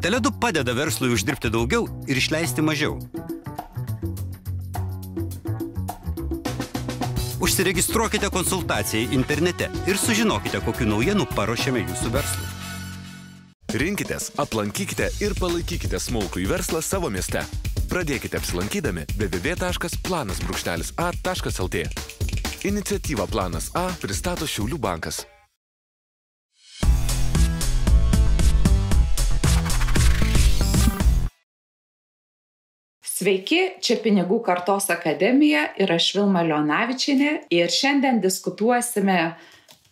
Teledu padeda verslui uždirbti daugiau ir išleisti mažiau. Užsiregistruokite konsultacijai internete ir sužinokite, kokiu naujienu paruošėme jūsų verslui. Rinkitės, aplankykite ir palaikykite smulkų į verslą savo mieste. Pradėkite apsilankydami www.planas.a.lt. Iniciatyva Planas A pristato Šiaulių bankas. Sveiki, čia Pinigų kartos akademija ir aš Vilma Leonavičinė ir šiandien diskutuosime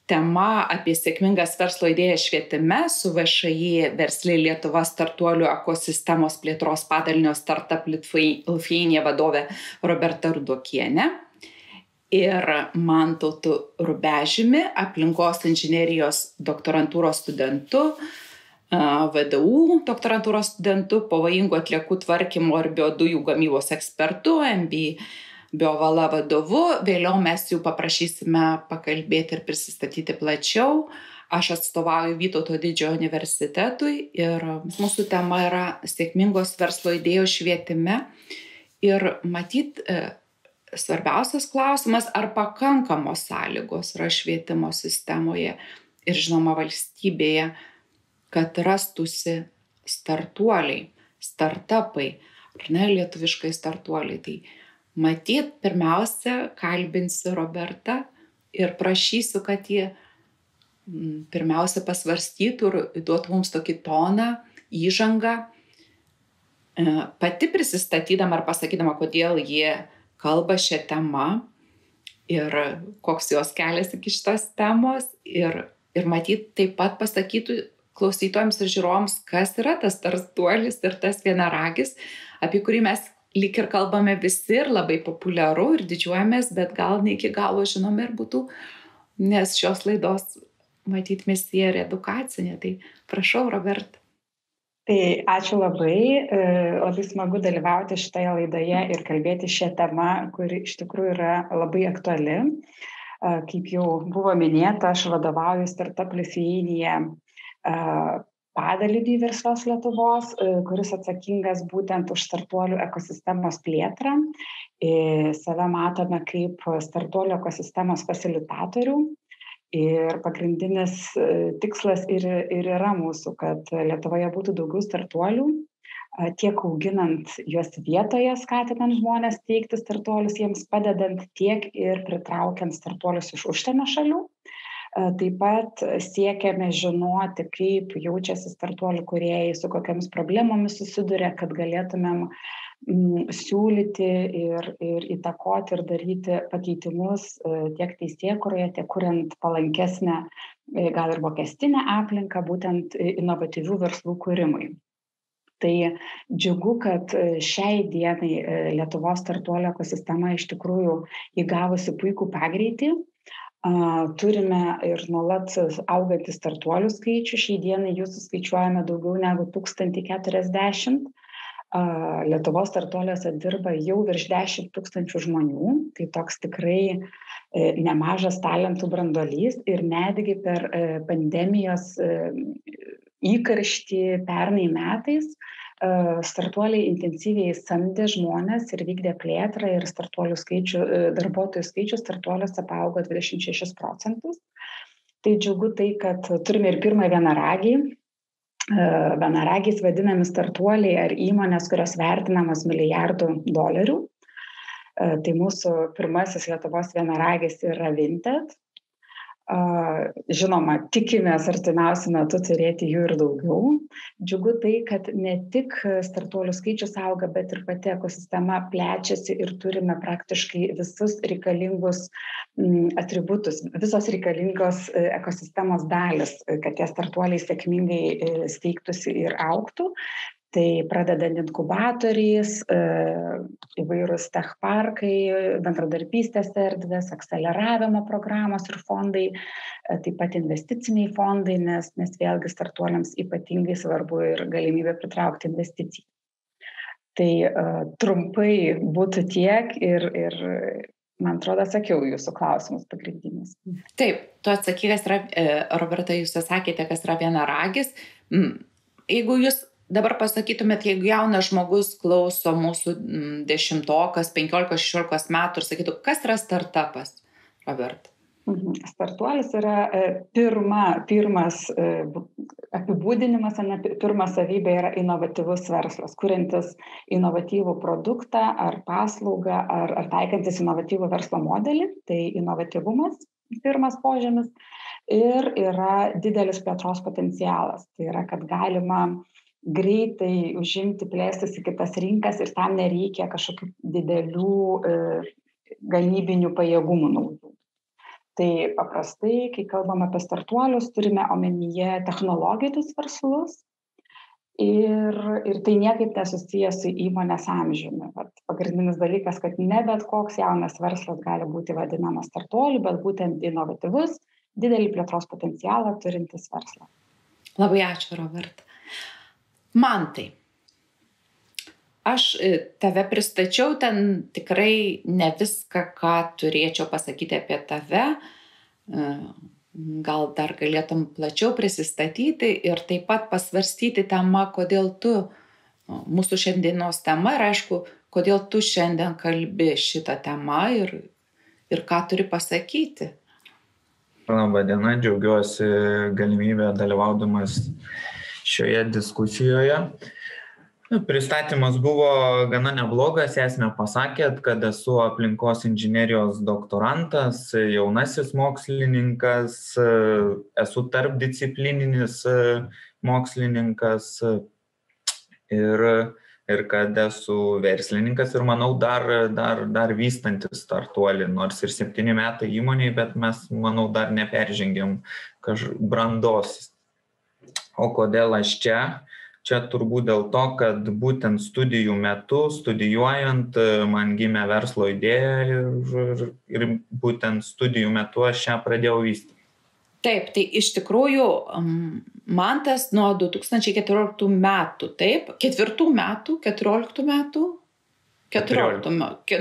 tema apie sėkmingas verslo idėjas švietime su VŠI versliai Lietuva startuolių ekosistemos plėtros padalinio Startup Lithuania vadove Roberta Rudokienė. Ir Mantautu Rubežimi, aplinkos inžinerijos doktorantūros studentu VDU doktorantūros studentu, pavojingų atliekų tvarkymo ir biodujų gamybos ekspertu, MB biovala vadovu. Vėliau mes jų paprašysime pakalbėti ir prisistatyti plačiau. Aš atstovauju Vytauto didžiojo universitetui ir mūsų tema yra sėkmingos verslo idėjos švietime. Ir matyt, e, svarbiausias klausimas, ar pakankamos sąlygos yra švietimo sistemoje ir žinoma valstybėje kad rastųsi startuoliai, startupai, ar ne lietuviškai startuoliai. Tai matyt, pirmiausia, kalbinsiu Robertą ir prašysiu, kad jie mm, pirmiausia pasvarstytų ir duotų mums tokį toną, įžangą, e, pati prisistatydama ar pasakydama, kodėl jie kalba šią temą ir koks jos kelias iki šitos temos ir, ir matyt taip pat pasakytų klausytojams ir žiūrovams, kas yra tas startuolis ir tas vienaragis, apie kurį mes lyg ir kalbame visi ir labai populiaru ir didžiuojamės, bet gal ne iki galo žinome ir būtų, nes šios laidos matyt misija ir edukacinė. Tai prašau, Robert. Tai ačiū labai, e, labai smagu dalyvauti šitoje laidoje ir kalbėti šią temą, kuri iš tikrųjų yra labai aktuali. Kaip jau buvo minėta, aš vadovauju Startup Lithuania padalinį verslos Lietuvos, kuris atsakingas būtent už startuolių ekosistemos plėtrą. Save matome kaip startuolių ekosistemos facilitatorių. Ir pagrindinis tikslas ir, ir yra mūsų, kad Lietuvoje būtų daugiau startuolių, tiek auginant juos vietoje, skatinant žmonės teikti startuolius, jiems padedant, tiek ir pritraukiant startuolius iš užsienio šalių. Taip pat siekiame žinoti, kaip jaučiasi startuolių kuriejai, su kokiamis problemomis susiduria, kad galėtumėm mm, siūlyti ir, ir įtakoti ir daryti pakeitimus tiek teisėkuroje, tiek kuriant palankesnę, e, gal ir mokestinę aplinką būtent inovatyvių verslų kūrimui. Tai džiugu, kad šiai dienai e, Lietuvos startuolio ekosistema iš tikrųjų įgavusi puikų pagreitį Turime ir nuolat augantį startuolių skaičių. Šiai dienai jų suskaičiuojame daugiau negu 1040. Lietuvos startuoliuose dirba jau virš 10 tūkstančių žmonių. Tai toks tikrai e, nemažas talentų brandolys ir netgi per e, pandemijos e, įkarštį pernai metais startuoliai intensyviai samdė žmonės ir vykdė plėtrą ir startuolių skaičių, darbuotojų skaičius startuoliuose paaugo 26 procentus. Tai džiugu tai, kad turime ir pirmą vienaragį. Vienaragiais vadinami startuoliai ar įmonės, kurios vertinamos milijardų dolerių. Tai mūsų pirmasis Lietuvos vienaragis yra Vinted, Žinoma, tikimės artimiausiu metu turėti jų ir daugiau. Džiugu tai, kad ne tik startuolių skaičius auga, bet ir pati ekosistema plečiasi ir turime praktiškai visus reikalingus atributus, visos reikalingos e, ekosistemos dalis, kad tie startuoliai sėkmingai e, steigtųsi ir auktų tai pradedant inkubatoriais e, įvairūs tech parkai bendradarbystės erdvės akceleravimo programos ir fondai e, taip pat investiciniai fondai nes nes vėlgi startuoliams ypatingai svarbu ir galimybė pritraukti investicijų tai e, trumpai būtų tiek ir ir man atrodo, atsakiau jūsų klausimus pagrindinius. Taip, tu atsakykas yra, Roberta, jūs sakėte, kas yra vienaragis. Jeigu jūs dabar pasakytumėt, jeigu jaunas žmogus klauso mūsų mm, dešimtokas, penkiolikos, šešiolikos metų ir sakytų, kas yra startupas, Robert? Mhm. Startuolis yra e, pirma, pirmas e, apibūdinimas, ne, pirma savybė yra inovatyvus verslas, kuriantis inovatyvų produktą ar paslaugą ar, ar taikantis inovatyvų verslo modelį, tai inovatyvumas pirmas požymis ir yra didelis plėtros potencialas. Tai yra, kad galima greitai užimti, plėstis į kitas rinkas ir tam nereikia kažkokių didelių e, gamybinių pajėgumų naudų. Tai paprastai kai kalbam apie startuolius turime omenyje technologinius verslus ir ir tai niekaip nesusiję su įmonės amžiumi. Vat pagrindinis dalykas kad ne bet koks jaunas verslas gali būti vadinamas startuoliu bet būtent inovatyvus didelį plėtros potencialą turintis verslas. Labai ačiū roberta mantai aš e, tave pristačiau ten tikrai ne viską, ką turėčiau pasakyti apie tave. E, gal dar galėtum plačiau prisistatyti ir taip pat pasvarstyti temą, kodėl tu, mūsų šiandienos tema ir aišku, kodėl tu šiandien kalbi šitą temą ir, ir ką turi pasakyti. Labą dieną, džiaugiuosi galimybę dalyvaudamas šioje diskusijoje. Pristatymas buvo gana neblogas, esmę pasakėt, kad esu aplinkos inžinierijos doktorantas, jaunasis mokslininkas, esu tarpdisciplininis mokslininkas ir, ir kad esu verslininkas ir manau dar, dar, dar vystantis startuolį, nors ir septyni metai įmoniai, bet mes, manau, dar neperžengėm brandos. O kodėl aš čia? čia turbūt dėl to kad būtent studijų metu studijuojant man gimė verslo idėja ir, ir būtent studijų metu aš ją pradėjau vystyti. Taip, tai iš tikrųjų man tas nuo 2014 metų, taip, ketvirtų metų, 14 metų, 14,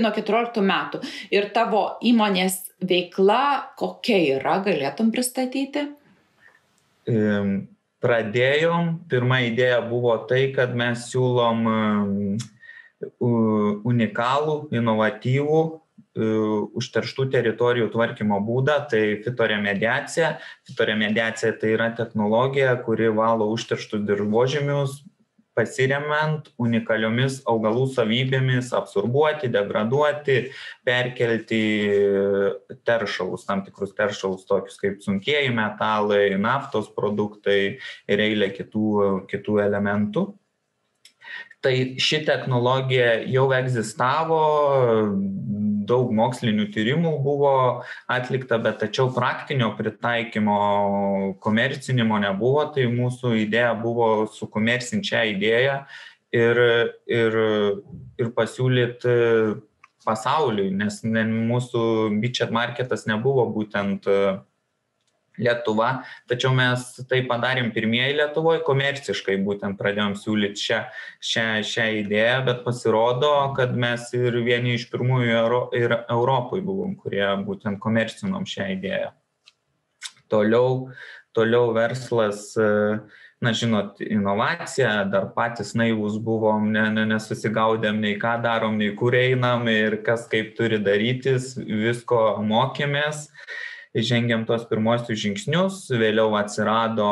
nuo 14 metų. Ir tavo įmonės veikla kokia yra, galėtum pristatyti? Pradėjom pirma idėja buvo tai kad mes siūlom unikalų inovatyvų užterštų teritorijų tvarkymo būdą, tai fitoremediacija. Fitoremediacija tai yra technologija, kuri valo užterštus dirbožėmius, pasiremiant unikaliomis augalų savybėmis absorbuoti, degraduoti, perkelti teršalus, tam tikrus teršalus, tokius kaip sunkieji metalai, naftos produktai ir eilė kitų, kitų elementų. Tai ši technologija jau egzistavo, daug mokslinių tyrimų buvo atlikta, bet tačiau praktinio pritaikymo komercinimo nebuvo, tai mūsų idėja buvo sukomercinti šią idėją ir, ir, ir pasiūlyti pasauliui, nes mūsų bičiat marketas nebuvo būtent Lietuva, tačiau mes tai padarėm pirmieji Lietuvoje, komerciškai būtent pradėjom siūlyti šią, šią, šią idėją, bet pasirodo, kad mes ir vieni iš pirmųjų Euro, ir Europai buvom, kurie būtent komercinom šią idėją. Toliau, toliau verslas, na žinot, inovacija, dar patys naivus buvom, ne, ne, nesusigaudėm nei ką darom, nei kur einam ir kas kaip turi darytis, visko mokėmės žengėm tuos pirmuosius žingsnius, vėliau atsirado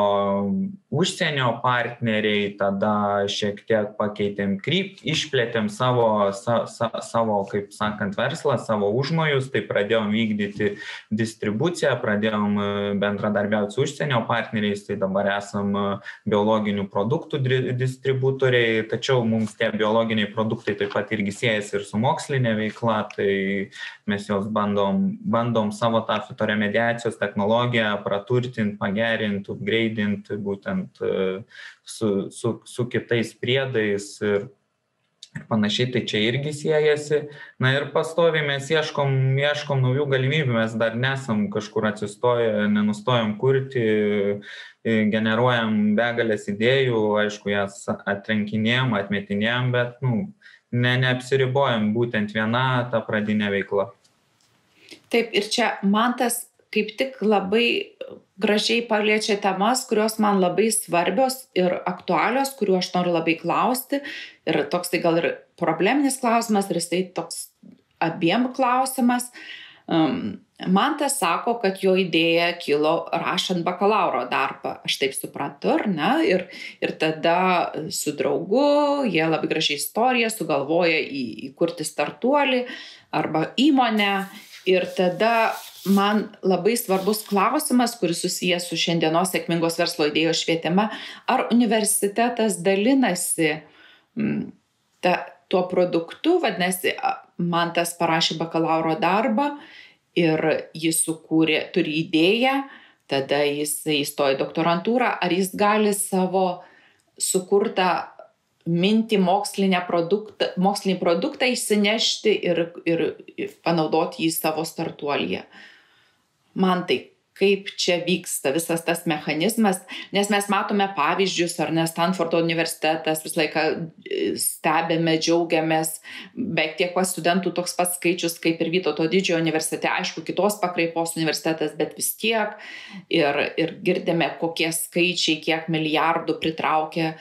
užsienio partneriai, tada šiek tiek pakeitėm kryptį, išplėtėm savo, sa, sa, savo, kaip sakant, verslą, savo užmojus, tai pradėjom vykdyti distribuciją, pradėjom e, bendradarbiauti su užsienio partneriais, tai dabar esam e, biologinių produktų distributoriai, tačiau mums tie biologiniai produktai taip pat irgi siejasi ir su mokslinė veikla, tai mes juos bandom, bandom savo tą fitoremediacijos technologiją praturtinti, pagerinti, upgradinti būtent e, su, su, su kitais priedais ir, panašiai, tai čia irgi siejasi. Na ir pastoviai mes ieškom, ieškom naujų galimybių, mes dar nesam kažkur atsistoję, nenustojam kurti, e, generuojam begalės idėjų, aišku, jas atrenkinėjom, atmetinėjom, bet nu, ne, neapsiribojam būtent viena ta pradinė veikla. Taip, ir čia man tas kaip tik labai gražiai paliečia temas, kurios man labai svarbios ir aktualios, kuriuo aš noriu labai klausti. Ir toks tai gal ir probleminis klausimas, ir jisai toks abiem klausimas. Um, Man tas sako, kad jo idėja kilo rašant bakalauro darbą, aš taip suprantu, ar ne? Ir, ir tada su draugu jie labai gražiai istoriją sugalvoja į, įkurti startuolį arba įmonę. Ir tada man labai svarbus klausimas, kuris susijęs su šiandienos sėkmingos verslo idėjos švietime, ar universitetas dalinasi m, ta, tuo produktu, vadinasi, man tas parašė bakalauro darbą ir jis sukūrė, turi idėją, tada jis įstojo į doktorantūrą, ar jis gali savo sukurtą mintį mokslinį produktą, mokslinį produktą įsinešti ir, ir, ir panaudoti jį savo startuolyje. Man tai kaip čia vyksta visas tas mechanizmas, nes mes matome pavyzdžius, ar ne Stanfordo universitetas, visą laiką e, stebėme, džiaugiamės, beveik tiek pas studentų toks pats skaičius kaip ir Vytauto didžiojo universitete, aišku, kitos pakraipos universitetas, bet vis tiek ir, ir girdime, kokie skaičiai, kiek milijardų pritraukia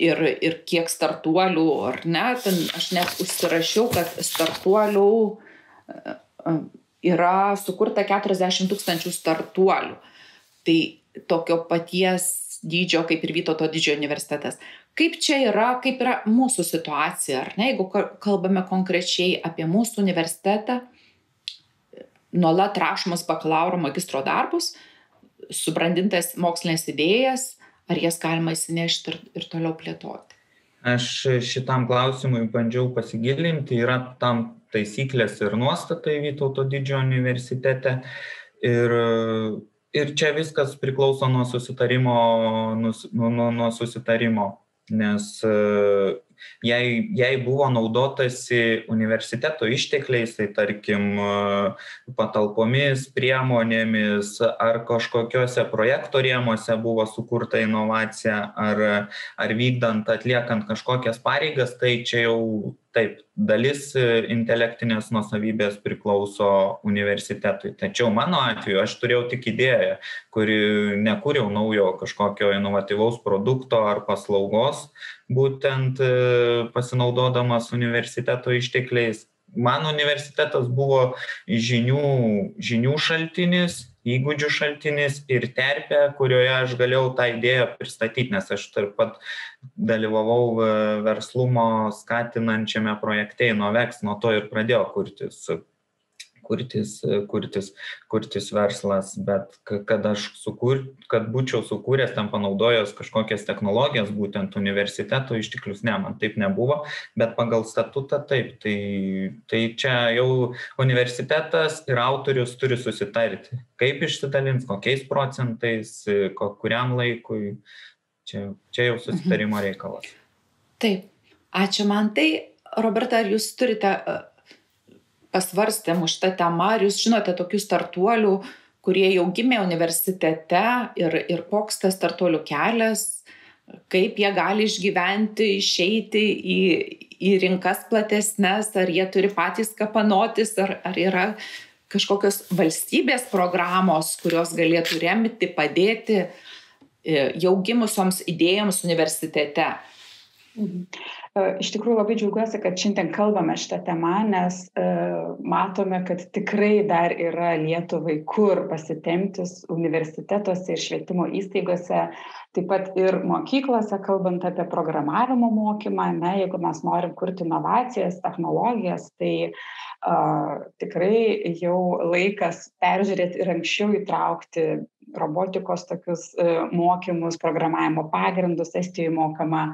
ir, ir kiek startuolių, ar ne, ten aš net užsirašiau, kad startuolių yra sukurta 40 tūkstančių startuolių. Tai tokio paties dydžio kaip ir Vytauto didžiojo universitetas. Kaip čia yra, kaip yra mūsų situacija, ar ne, jeigu kalbame konkrečiai apie mūsų universitetą, nuolat rašomus bakalauro magistro darbus, subrandintas mokslinės idėjas, ar jas galima įsinešti ir, ir toliau plėtoti? Aš šitam klausimui bandžiau pasigilinti, yra tam taisyklės ir nuostatai Vytauto didžiojo universitete. Ir, ir čia viskas priklauso nuo susitarimo, nuo, nuo, nuo susitarimo, nes jei, jei buvo naudotasi universiteto ištekliais, tai tarkim patalpomis, priemonėmis ar kažkokiuose projekto rėmose buvo sukurta inovacija ar, ar vykdant, atliekant kažkokias pareigas, tai čia jau taip, dalis intelektinės nusavybės priklauso universitetui. Tačiau mano atveju aš turėjau tik idėją, kuri nekūriau naujo kažkokio inovatyvaus produkto ar paslaugos, būtent e, pasinaudodamas universiteto ištekliais. Man universitetas buvo žinių, žinių šaltinis, įgūdžių šaltinis ir terpė, kurioje aš galėjau tą idėją pristatyti, nes aš taip pat dalyvavau e, verslumo skatinančiame projekte Innovex, nuo to ir pradėjau kurtis kurtis, kurtis, kurtis verslas, bet kad aš sukur, kad būčiau sukūręs tam panaudojęs kažkokias technologijas, būtent universiteto išteklius, ne, man taip nebuvo, bet pagal statutą taip, tai, tai čia jau universitetas ir autorius turi susitarti, kaip išsidalins, kokiais procentais, kuriam laikui, čia, čia jau susitarimo mhm. reikalas. Taip, ačiū man tai. Roberta, ar jūs turite pasvarstėm už tą temą ar jūs žinote tokių startuolių, kurie jau gimė universitete ir, ir koks tas startuolių kelias, kaip jie gali išgyventi, išeiti į, į rinkas platesnės, ar jie turi patys kapanotis, ar, ar yra kažkokios valstybės programos, kurios galėtų remti, padėti e, jau gimusioms idėjoms universitete. Mhm. E, iš tikrųjų labai džiaugiuosi, kad šiandien kalbame šitą temą, nes e, matome, kad tikrai dar yra Lietuvai kur pasitemtis universitetuose ir švietimo įstaigose, taip pat ir mokyklose, kalbant apie programavimo mokymą, ne, jeigu mes norim kurti inovacijas, technologijas, tai a, tikrai jau laikas peržiūrėti ir anksčiau įtraukti robotikos tokius e, mokymus, programavimo pagrindus, estijoje mokama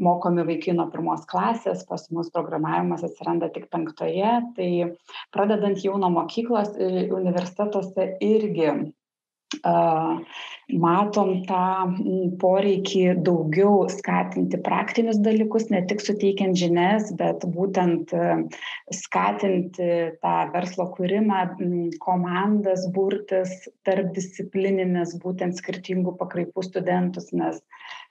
mokomi vaikai nuo pirmos klasės, pas mus programavimas atsiranda tik penktoje, tai pradedant jau nuo mokyklos e, universitetuose irgi matom tą poreikį daugiau skatinti praktinius dalykus, ne tik suteikiant žinias, bet būtent skatinti tą verslo kūrimą, komandas burtis tarp disciplininės, būtent skirtingų pakraipų studentus, nes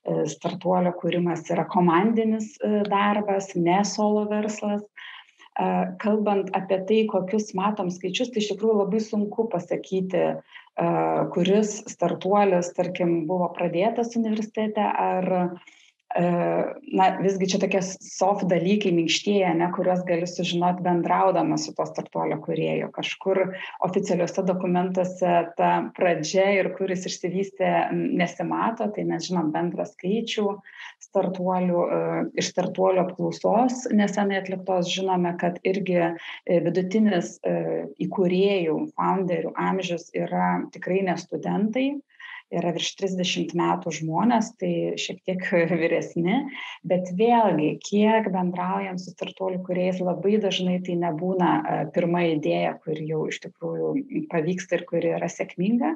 e, startuolio kūrimas yra komandinis e, darbas, ne solo verslas. Kalbant apie tai, kokius matom skaičius, tai iš tikrųjų labai sunku pasakyti, kuris startuolis, tarkim, buvo pradėtas universitete ar na, visgi čia tokie soft dalykai, minkštieji, ne, kuriuos gali sužinoti bendraudama su to startuolio kurieju. Kažkur oficialiuose dokumentuose ta pradžia ir kuris išsivystė nesimato, tai mes žinom bendrą skaičių startuolių. E, iš startuolio apklausos nesenai atliktos žinome, kad irgi e, vidutinis įkūrėjų, founderių amžius yra tikrai ne studentai yra virš 30 metų žmonės, tai šiek tiek vyresni, bet vėlgi, kiek bendraujam su startuolių kuriais, labai dažnai tai nebūna e, pirma idėja, kuri jau iš tikrųjų pavyksta ir kuri yra sėkminga.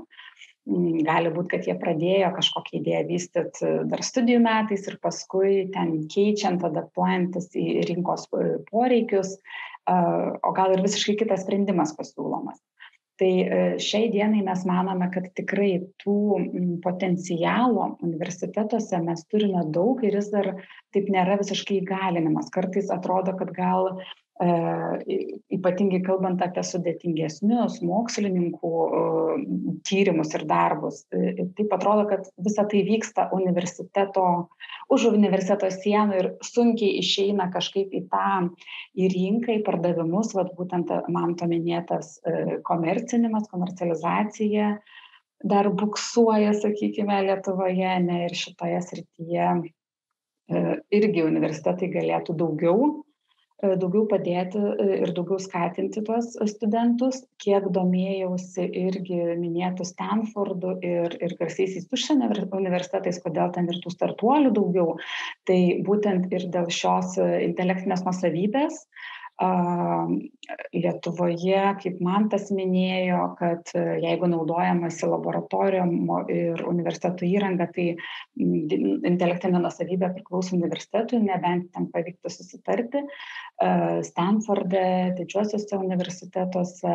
Mm, gali būti, kad jie pradėjo kažkokią idėją vystyti dar studijų metais ir paskui ten keičiant, adaptuojantis į rinkos e, poreikius, o gal ir visiškai kitas sprendimas pasiūlomas tai e, šiai dienai mes manome kad tikrai tų potencialo universitetuose mes turime daug ir jis dar taip nėra visiškai įgalinimas. Kartais atrodo kad gal ypatingai kalbant apie sudėtingesnius mokslininkų e, tyrimus ir darbus. E, taip atrodo, kad visa tai vyksta universiteto, už universiteto sienų ir sunkiai išeina kažkaip į tą, į rinką, į pardavimus, vad būtent man to minėtas komercinimas, komercializacija dar buksuoja, sakykime, Lietuvoje, ne ir šitoje srityje irgi universitetai galėtų daugiau E, daugiau padėti e, ir daugiau skatinti tuos studentus, kiek domėjausi irgi minėtų Stanfordu ir, ir garsiaisiais užsienio universitetais, kodėl ten ir tų startuolių daugiau, tai būtent ir dėl šios e, intelektinės nusavybės, Lietuvoje, kaip man tas minėjo, kad e, jeigu naudojamasi laboratorijom ir universiteto įranga, tai intelektinė nusavybė priklauso universitetui, nebent ten pavyktų susitarti. Stanforde, didžiuosiuose universitetuose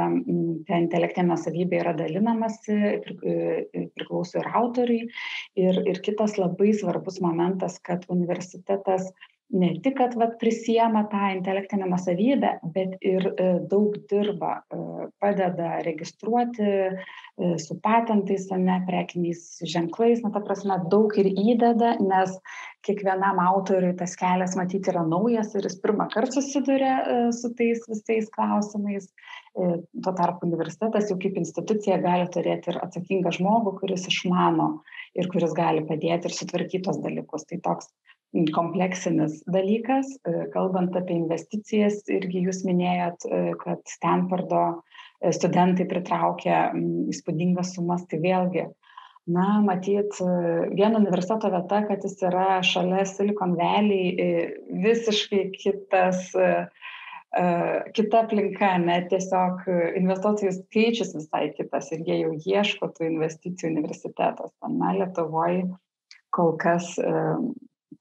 ta intelektinė nusavybė yra dalinamasi, e, priklauso ir autoriui. Ir, ir kitas labai svarbus momentas, kad universitetas ne tik kad vat prisiema tą intelektinę nuosavybę bet ir e, daug dirba e, padeda registruoti e, su patentais ane prekiniais ženklais. Na ta prasme daug ir įdeda nes kiekvienam autoriui tas kelias matyt yra naujas ir jis pirmąkart susiduria su tais visais klausimais. Tuo tarpu universitetas jau kaip institucija gali turėti ir atsakingą žmogų kuris išmano ir kuris gali padėti ir sutvarkyt tuos dalykus. Tai toks kompleksinis dalykas. E, kalbant apie investicijas, irgi jūs minėjot, e, kad Stanfordo e, studentai pritraukia įspūdingas sumas, tai vėlgi, na, matyt, vieno universiteto vieta, kad jis yra šalia Silicon Valley, visiškai kitas kita aplinka, net tiesiog investuotojų skaičius visai kitas ir jie jau ieško tų investicijų universitetas. Na, Lietuvoje kol kas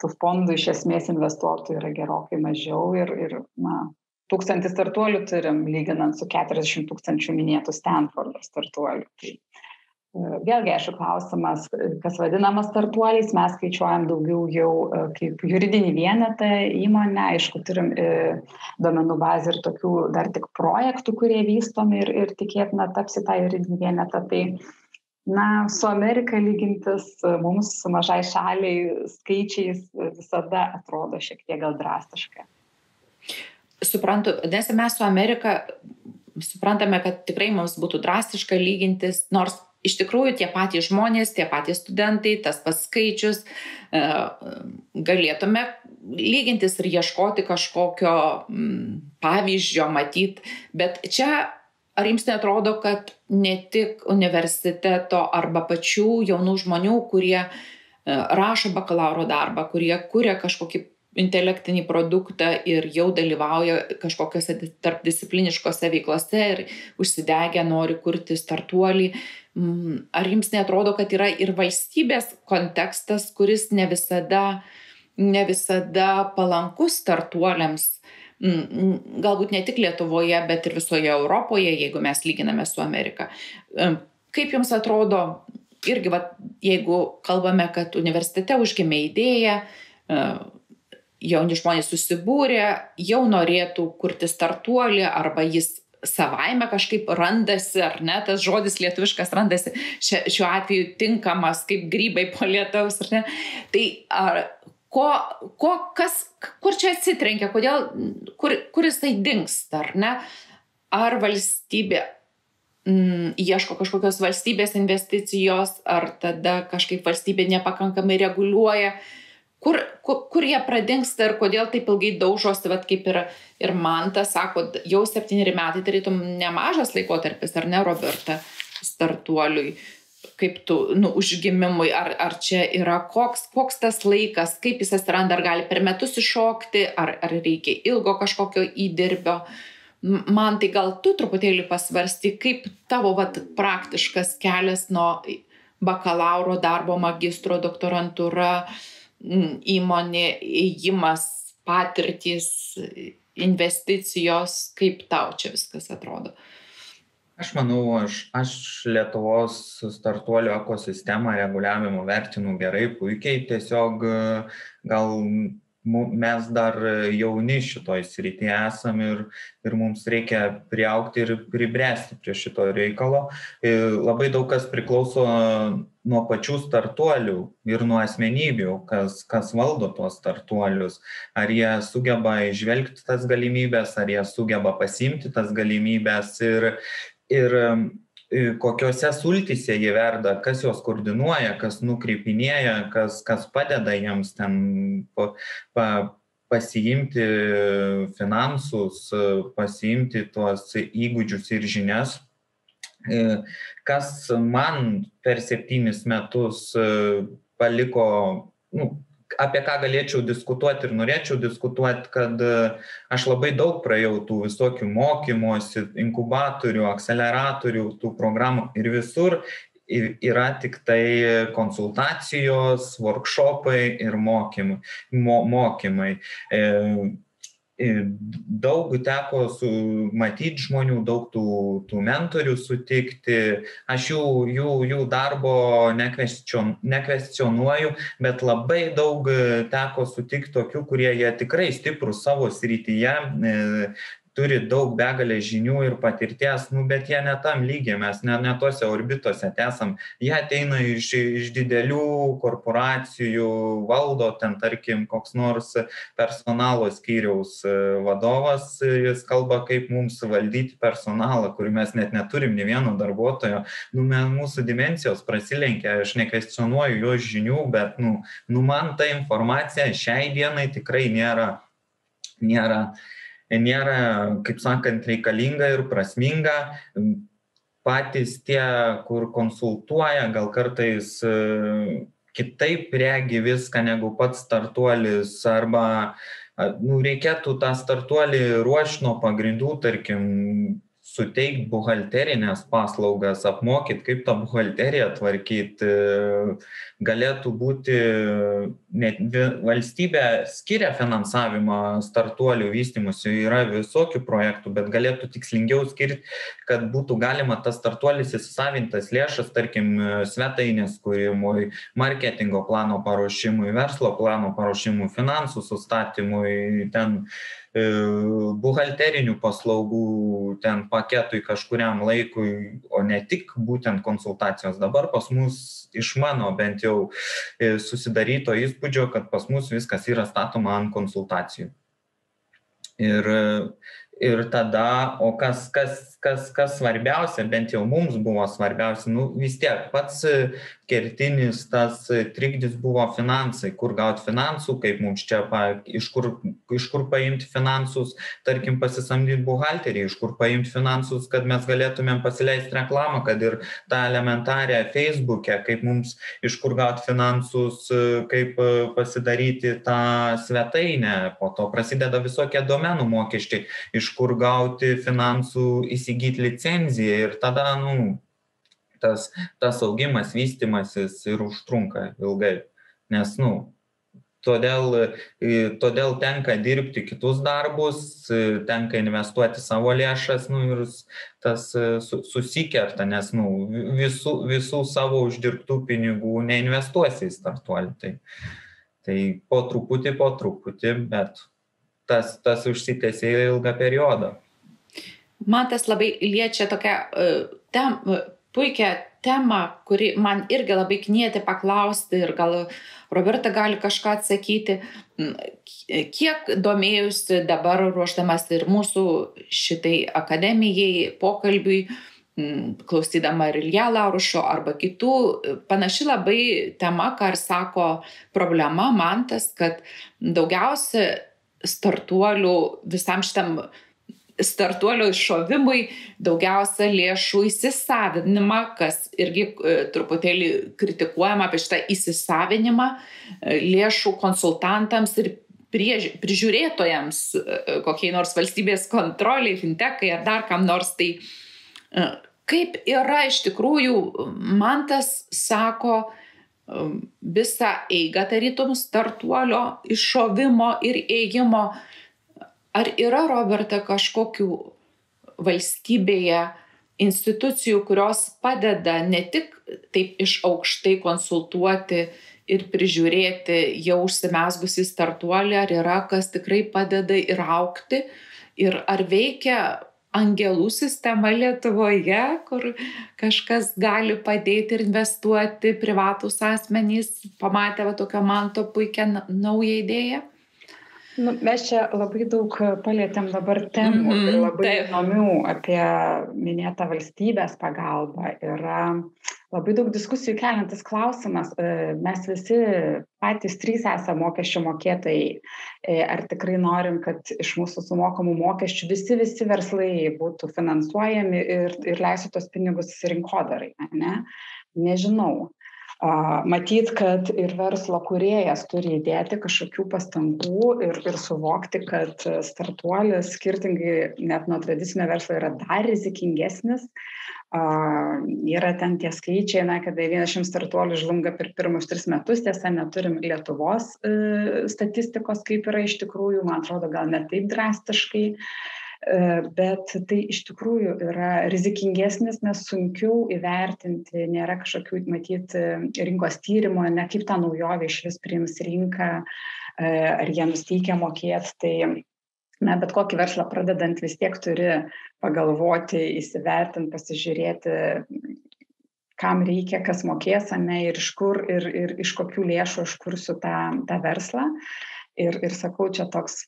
tų fondų iš esmės investuotojų yra gerokai mažiau ir, ir na, tūkstantį startuolių turim, lyginant su 40 tūkstančių minėtų Stanfordo startuolių. Tai, e, Vėlgi, aišku, klausimas, kas vadinama startuoliais, mes skaičiuojam daugiau jau e, kaip juridinį vienetą įmonę, aišku, turim e, duomenų bazę ir tokių dar tik projektų, kurie vystomi ir, ir tikėtina tapsi tą juridinį vienetą. Tai na su amerika lygintis mums mažai šaliai skaičiais visada atrodo šiek tiek gal drastiškai. Suprantu nes mes su amerika suprantame kad tikrai mums būtų drastiška lygintis nors iš tikrųjų tie patys žmonės tie patys studentai tas pats skaičius e, galėtume lygintis ir ieškoti kažkokio pavyzdžio matyt. Bet čia ar jums neatrodo kad ne tik universiteto arba pačių jaunų žmonių kurie e, rašo bakalauro darbą kurie kuria kažkokį intelektinį produktą ir jau dalyvauja kažkokiose tarpdiscipliniškose veiklose ir užsidegę nori kurti startuolį. Mm, ar jums netrodo, kad yra ir valstybės kontekstas, kuris ne visada, ne visada palankus startuoliams galbūt ne tik Lietuvoje, bet ir visoje Europoje, jeigu mes lyginame su Amerika. Kaip Jums atrodo, irgi, va, jeigu kalbame, kad universitete užgimė idėja, jauni žmonės susibūrė, jau norėtų kurti startuolį arba jis savaime kažkaip randasi, ar ne, tas žodis lietuviškas randasi šiuo atveju tinkamas kaip grybai po lietaus, ar ne. Tai ar, ko, ko, kas, kur čia atsitrenkia, kodėl, kur, kur jisai dinksta, ar ne? Ar valstybė mm, ieško kažkokios valstybės investicijos, ar tada kažkaip valstybė nepakankamai reguliuoja. Kur, kur, kur jie pradingsta ir kodėl taip ilgai daužosi, vat kaip ir, ir man tas sako, jau septyneri metai tarytum nemažas laikotarpis, ar ne, Roberta, startuoliui, kaip tu, nu, užgimimui, ar, ar čia yra koks, koks tas laikas, kaip jis atsiranda, ar gali per metus iššokti, ar, ar reikia ilgo kažkokio įdirbio. Man tai gal tu truputėlį pasvarsti, kaip tavo vat, praktiškas kelias nuo bakalauro darbo, magistro, doktorantūra, įmonė, įjimas, patirtys, investicijos, kaip tau čia viskas atrodo. Aš manau, aš, aš Lietuvos startuolio ekosistemą reguliavimo vertinu gerai, puikiai, tiesiog gal mes dar jauni šitoj srity esam ir, ir mums reikia priaukti ir pribręsti prie šito reikalo. Ir labai daug kas priklauso nuo pačių startuolių ir nuo asmenybių, kas, kas valdo tuos startuolius. Ar jie sugeba išvelgti tas galimybės, ar jie sugeba pasimti tas galimybės ir, ir kokiose sultyse jie verda, kas juos koordinuoja, kas nukreipinėja, kas, kas padeda jiems ten pa, pa, pasiimti finansus, pasiimti tuos įgūdžius ir žinias. Kas man per septynis metus paliko nu, apie ką galėčiau diskutuoti ir norėčiau diskutuoti, kad e, aš labai daug praėjau tų visokių mokymosi, inkubatorių, akceleratorių, tų programų ir visur yra tik tai konsultacijos, workshopai ir mokymai. Mo, mokymai. E, daug teko su, matyti žmonių, daug tų, tų mentorių sutikti. Aš jų, jų, jų darbo nekvestion, nekvestionuoju, bet labai daug teko sutikti tokių, kurie jie tikrai stiprus savo srityje, turi daug begalę žinių ir patirties, nu, bet jie ne tam lygiai, mes ne, ne tose orbitose esam. Jie ateina iš, iš didelių korporacijų, valdo ten, tarkim, koks nors personalo skyriaus e, vadovas, jis kalba, kaip mums valdyti personalą, kurį mes net neturim ne vieno darbuotojo. Nu, man, mūsų dimensijos prasilenkia, aš nekvestionuoju jo žinių, bet, nu, nu, man ta informacija šiai dienai tikrai nėra, nėra nėra, kaip sakant, reikalinga ir prasminga. Patys tie, kur konsultuoja, gal kartais e, kitaip regi viską negu pats startuolis arba nu, reikėtų tą startuolį ruošti nuo pagrindų, tarkim, suteikt buhalterinės paslaugas, apmokyt, kaip tą buhalteriją tvarkyti, galėtų būti, net valstybė skiria finansavimą startuolių vystimusi, yra visokių projektų, bet galėtų tikslingiau skirti, kad būtų galima tas startuolis įsisavintas lėšas, tarkim, svetainės kūrimui, marketingo plano paruošimui, verslo plano paruošimui, finansų sustatymui, ten E, buhalterinių paslaugų ten paketui kažkuriam laikui, o ne tik būtent konsultacijos. Dabar pas mus iš mano bent jau e, susidaryto įspūdžio, kad pas mus viskas yra statoma ant konsultacijų. Ir ir tada o kas kas kas kas svarbiausia bent jau mums buvo svarbiausia nu vis tiek pats kertinis tas trikdis buvo finansai kur gaut finansų kaip mums čia pa iš kur iš kur paimt finansus tarkim pasisamdyt buhalterį iš kur paimt finansus kad mes galėtumėm pasileist reklamą kad ir tą elementarią feisbuke kaip mums iš kur gaut finansus kaip pasidaryti tą svetainę po to prasideda visokie domenų mokesčiai iš iš kur gauti finansų įsigyt licenciją ir tada, nu, tas, tas augimas, vystimasis ir užtrunka ilgai. Nes, nu, todėl, todėl tenka dirbti kitus darbus, tenka investuoti savo lėšas nu, ir tas susikerta, nes nu, visų, visų savo uždirbtų pinigų neinvestuosi į startuolį. Tai, Tai po truputį, po truputį, bet tas, tas užsitęsė ilgą periodą. Man tas labai liečia tokią uh, tem, uh, puikią temą, kuri man irgi labai knieti paklausti ir gal Roberta gali kažką atsakyti. Mm, kiek domėjusi dabar ruoždamas ir mūsų šitai akademijai, pokalbiui, mm, klausydama ir Ilja Laurušo arba kitų, panaši labai tema, ką ir sako problema man tas, kad daugiausia startuolių visam šitam startuolio iššovimui daugiausia lėšų įsisavinimą, kas irgi e, truputėlį kritikuojama apie šitą įsisavinimą e, lėšų konsultantams ir priež, prižiūrėtojams, e, kokiai nors valstybės kontroliai, fintekai ar dar kam nors. Tai kaip yra iš tikrųjų, man tas sako, visą eigą tarytum startuolio iššovimo ir ėjimo. Ar yra, Roberta, kažkokių valstybėje institucijų, kurios padeda ne tik taip iš aukštai konsultuoti ir prižiūrėti jau užsimesgusį startuolį, ar yra kas tikrai padeda ir aukti, ir ar veikia angelų sistema Lietuvoje, kur kažkas gali padėti ir investuoti privatus asmenys, pamatė va tokio manto puikią naują idėją? Nu, mes čia labai daug palėtėm dabar temų mm -hmm, labai įdomių apie minėtą valstybės pagalbą. Yra labai daug diskusijų keliantis klausimas. E, mes visi patys trys esame mokesčių mokėtojai. E, ar tikrai norim, kad iš mūsų sumokamų mokesčių visi, visi verslai būtų finansuojami ir, ir leisų tos pinigus rinkodarai? Ne? Nežinau matyt kad ir verslo kūrėjas turi įdėti kažkokių pastangų ir ir suvokti kad startuolis skirtingai net nuo tradicinio verslo yra dar rizikingesnis a, yra ten tie skaičiai, na, kad 90 startuolių žlunga per pirmus tris metus, tiesa, neturim Lietuvos e, statistikos, kaip yra iš tikrųjų, man atrodo, gal net taip drastiškai. E, bet tai iš tikrųjų yra rizikingesnis, nes sunkiau įvertinti, nėra kažkokių, matyti, rinkos tyrimo, ne kaip tą naujovę iš vis priims rinką, e, ar jie nusteikia mokėti. Tai na, bet kokį verslą pradedant vis tiek turi pagalvoti, įsivertinti, pasižiūrėti, kam reikia, kas mokės, ne, ir iš kur, ir, ir iš kokių lėšų aš kursiu tą, tą verslą. Ir, ir sakau, čia toks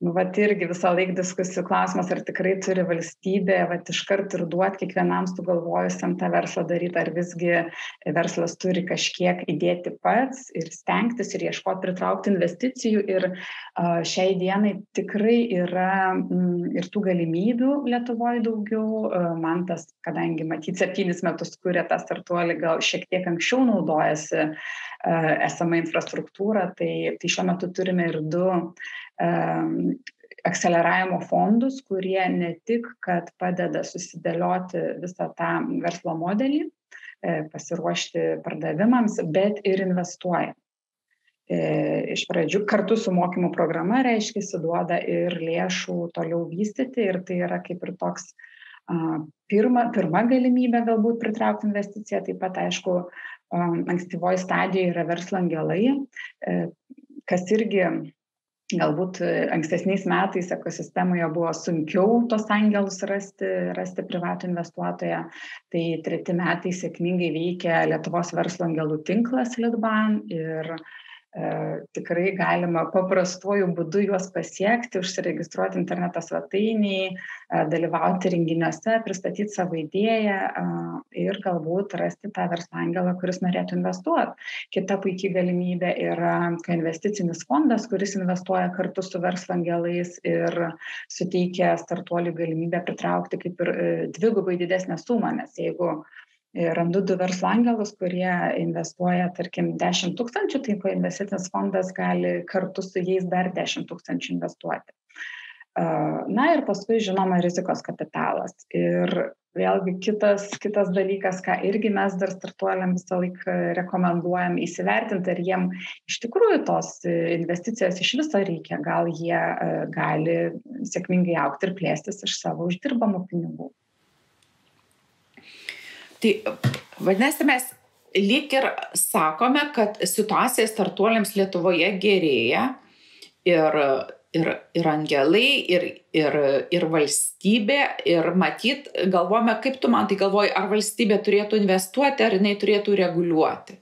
nu vat irgi visąlaik diskusijų klausimas ar tikrai turi valstybė vat iškart ir duot kiekvienam sugalvojusiam tą verslą daryt ar visgi verslas turi kažkiek įdėti pats ir stengtis ir ieškot pritraukt investicijų ir šiai dienai tikrai yra mm, ir tų galimybių lietuvoj daugiau man tas kadangi matyt septynis metus kuria tą startuolį gal šiek tiek anksčiau naudojasi esama infrastruktūra tai tai šiuo metu turime ir du akceleravimo fondus, kurie ne tik, kad padeda susidėlioti visą tą verslo modelį, e, pasiruošti pardavimams, bet ir investuoja. E, iš pradžių kartu su mokymų programa, reiškia, duoda ir lėšų toliau vystyti ir tai yra kaip ir toks pirma, pirma galimybė galbūt pritraukti investiciją, taip pat aišku, ankstyvoji stadija yra verslo angelai, e, kas irgi galbūt e, ankstesniais metais ekosistemoje buvo sunkiau tos angelus rasti, rasti privatų investuotoją. Tai treti metai sėkmingai veikia Lietuvos verslo angelų tinklas Litban ir uh, tikrai galima paprastuoju būdu juos pasiekti, užsiregistruoti interneto svetainiai, e, dalyvauti renginiuose, pristatyti savo idėją e, ir galbūt rasti tą verslo angelą, kuris norėtų investuoti. Kita puikiai galimybė yra investicinis fondas, kuris investuoja kartu su verslo angelais ir suteikia startuoliui galimybę pritraukti kaip ir dvigubai didesnę sumą, nes jeigu randu du verslo angelus, kurie investuoja, tarkim, 10 tūkstančių, tai investicinis fondas gali kartu su jais dar 10 tūkstančių investuoti. Na ir paskui, žinoma, rizikos kapitalas. Ir vėlgi kitas, kitas dalykas, ką irgi mes dar startuoliam visą laiką rekomenduojam įsivertinti, ar jiem iš tikrųjų tos investicijos iš viso reikia, gal jie gali sėkmingai aukti ir plėstis iš savo uždirbamų pinigų. Tai vadinasi, mes lyg ir sakome, kad situacija startuoliams Lietuvoje gerėja ir, ir, ir angelai, ir, ir, ir valstybė, ir matyt, galvojame, kaip tu man tai galvoji, ar valstybė turėtų investuoti, ar jinai turėtų reguliuoti.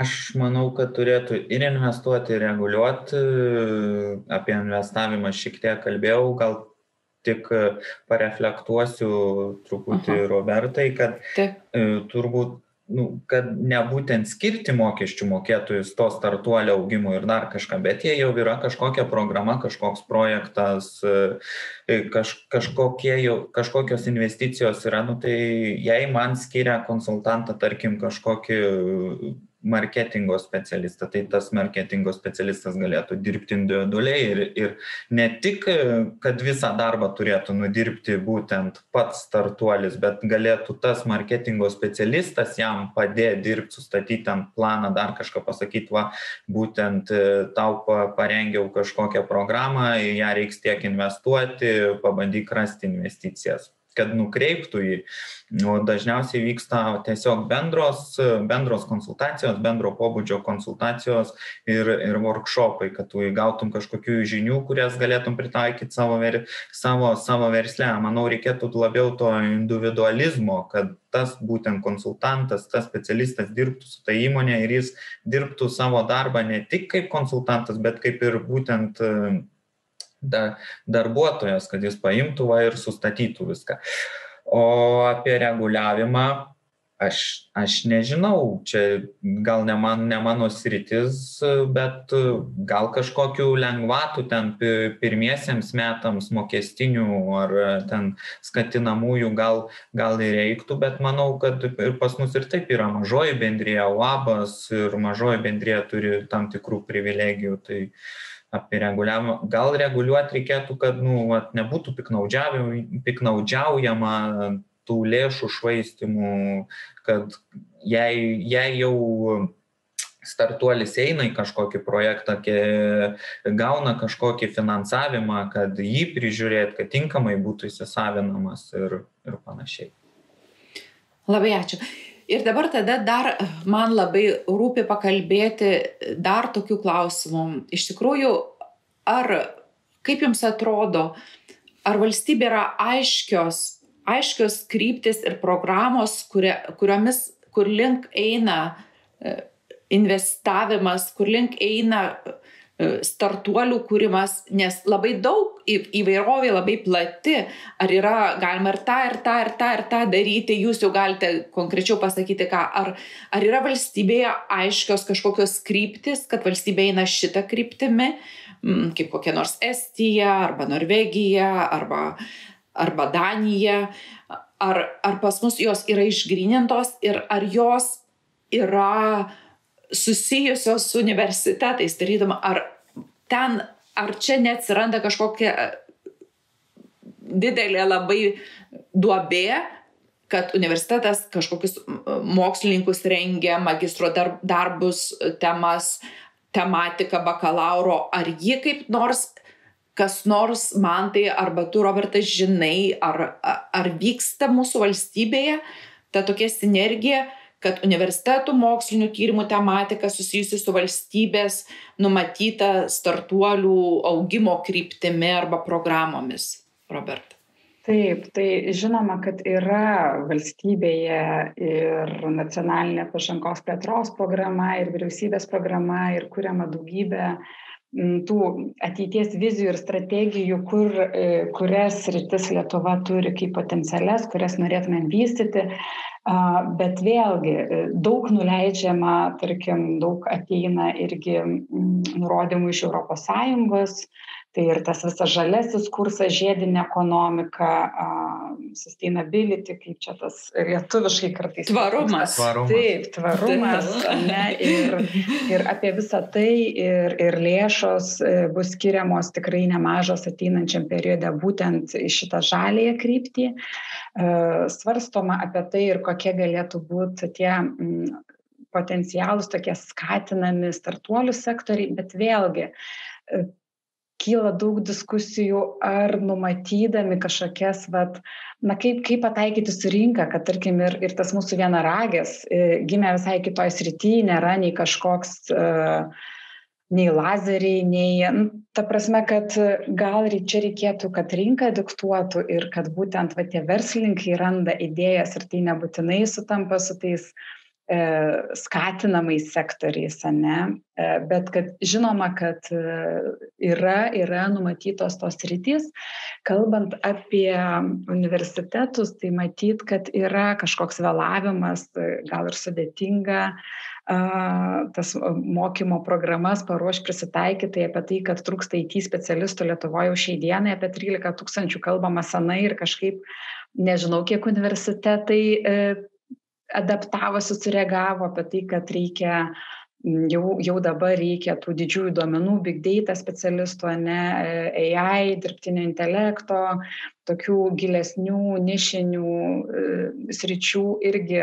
Aš manau, kad turėtų ir investuoti, ir reguliuoti. Apie investavimą šiek tiek kalbėjau, gal tik e, pareflektuosiu truputį Aha. Robertai, kad Taip. E, turbūt nu, kad ne būtent skirti mokesčių mokėtojus to startuolio augimui ir dar kažką, bet jie jau yra kažkokia programa, kažkoks projektas, e, kaž, kažkokie jau, kažkokios investicijos yra, nu, tai jei man skiria konsultantą, tarkim, kažkokį marketingo specialistą tai tas marketingo specialistas galėtų dirbti individualiai ir ir ne tik kad visą darbą turėtų nudirbti būtent pats startuolis bet galėtų tas marketingo specialistas jam padėt dirbt sustatyt ten planą dar kažką pasakyt va būtent e, tau pa parengiau kažkokią programą ją reiks tiek investuoti pabandyk rasti investicijas kad nukreiptų jį. O dažniausiai vyksta tiesiog bendros, bendros konsultacijos, bendro pobūdžio konsultacijos ir, ir workshopai, kad tu įgautum kažkokių žinių, kurias galėtum pritaikyti savo, ver, savo, savo versle. Manau, reikėtų labiau to individualizmo, kad tas būtent konsultantas, tas specialistas dirbtų su ta įmonė ir jis dirbtų savo darbą ne tik kaip konsultantas, bet kaip ir būtent da, darbuotojas, kad jis paimtų va, ir sustatytų viską. O apie reguliavimą aš, aš nežinau, čia gal ne, man, ne mano sritis, bet gal kažkokių lengvatų ten pirmiesiems metams mokestinių ar ten skatinamųjų gal, gal ir reiktų, bet manau, kad ir pas mus ir taip yra mažoji bendrėja, labas ir mažoji bendrėja turi tam tikrų privilegijų. Tai, uh, apie reguliavimą gal reguliuot reikėtų kad nu vat nebūtų piknaudžiavim piknaudžiaujama tų lėšų švaistymu kad jei jei jau startuolis eina į kažkokį projektą, gauna kažkokį finansavimą, kad jį prižiūrėt, kad tinkamai būtų įsisavinamas ir, ir panašiai. Labai ačiū. Ir dabar tada dar man labai rūpi pakalbėti dar tokių klausimų. Iš tikrųjų, ar, kaip jums atrodo, ar valstybė yra aiškios, aiškios kryptis ir programos, kuria, kuriomis, kur link eina e, investavimas, kur link eina E, startuolių kūrimas, nes labai daug įvairovė labai plati, ar yra galima ir tą, ir tą, ir tą, ir tą daryti, jūs jau galite konkrečiau pasakyti, ką, ar, ar yra valstybėje aiškios kažkokios kryptis, kad valstybė eina šitą kryptimį, kaip kokia nors Estija, arba Norvegija, arba, arba Danija, ar, ar pas mus jos yra išgrinintos ir ar jos yra susijusios su universitetais, darydama, ar ten, ar čia neatsiranda kažkokia e, didelė labai duobė, kad universitetas kažkokius mokslininkus rengia, magistro darbus, temas, tematiką bakalauro, ar ji kaip nors, kas nors man tai, arba tu, Robertas, žinai, ar, ar vyksta mūsų valstybėje ta tokia sinergija, kad universitetų mokslinių tyrimų tematika susijusi su valstybės numatyta startuolių augimo kryptimi arba programomis. Robert. Taip, tai žinoma, kad yra valstybėje ir nacionalinė pažangos plėtros programa, ir vyriausybės programa, ir kuriama daugybė tų ateities vizijų ir strategijų, kur, e, kurias rytis Lietuva turi kaip potencialias, kurias norėtume vystyti. Bet vėlgi daug nuleidžiama, tarkim, daug ateina irgi nurodymų iš ES, tai ir tas visas žalesis kursas, žiedinė ekonomika, sustainability, kaip čia tas lietuviškai kartais. Tvarumas. tvarumas. Taip, tvarumas. Ne, ir, ir apie visą tai ir, ir lėšos e, bus skiriamos tikrai nemažos ateinančiam periode būtent į šitą žalėją kryptį. E, svarstoma apie tai ir kokie galėtų būti tie potencialus tokie skatinami startuolių sektoriai, bet vėlgi kyla daug diskusijų ar numatydami kažkokias vat na kaip kaip pataikyti su rinka kad tarkim ir ir tas mūsų vienaragis e, gimė visai kitoj srity nėra nei kažkoks e, nei lazeriai nei ta prasme kad gal čia reikėtų kad rinka diktuotų ir kad būtent va tie verslininkai randa idėjas ir tai nebūtinai sutampa su tais E, skatinamais sektoriais, ne? E, bet kad žinoma, kad e, yra, yra numatytos tos rytis. Kalbant apie universitetus, tai matyt, kad yra kažkoks vėlavimas, gal ir sudėtinga tas mokymo programas paruoš prisitaikytai apie tai, kad trūksta IT specialistų Lietuvoje jau šiai dienai, apie 13 tūkstančių kalbama senai ir kažkaip nežinau, kiek universitetai adaptavosi, sureagavo apie tai, kad reikia jau, jau dabar reikia tų didžiųjų duomenų, big data specialistų, ne AI, dirbtinio intelekto, tokių gilesnių, nišinių e, sričių irgi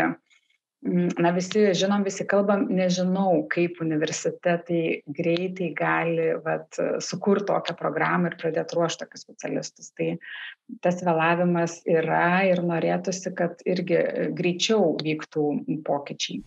na visi žinom, visi kalbam, nežinau, kaip universitetai greitai gali vat, sukurti tokią programą ir pradėti ruošti tokius specialistus. Tai tas vėlavimas yra ir norėtųsi, kad irgi greičiau vyktų pokyčiai.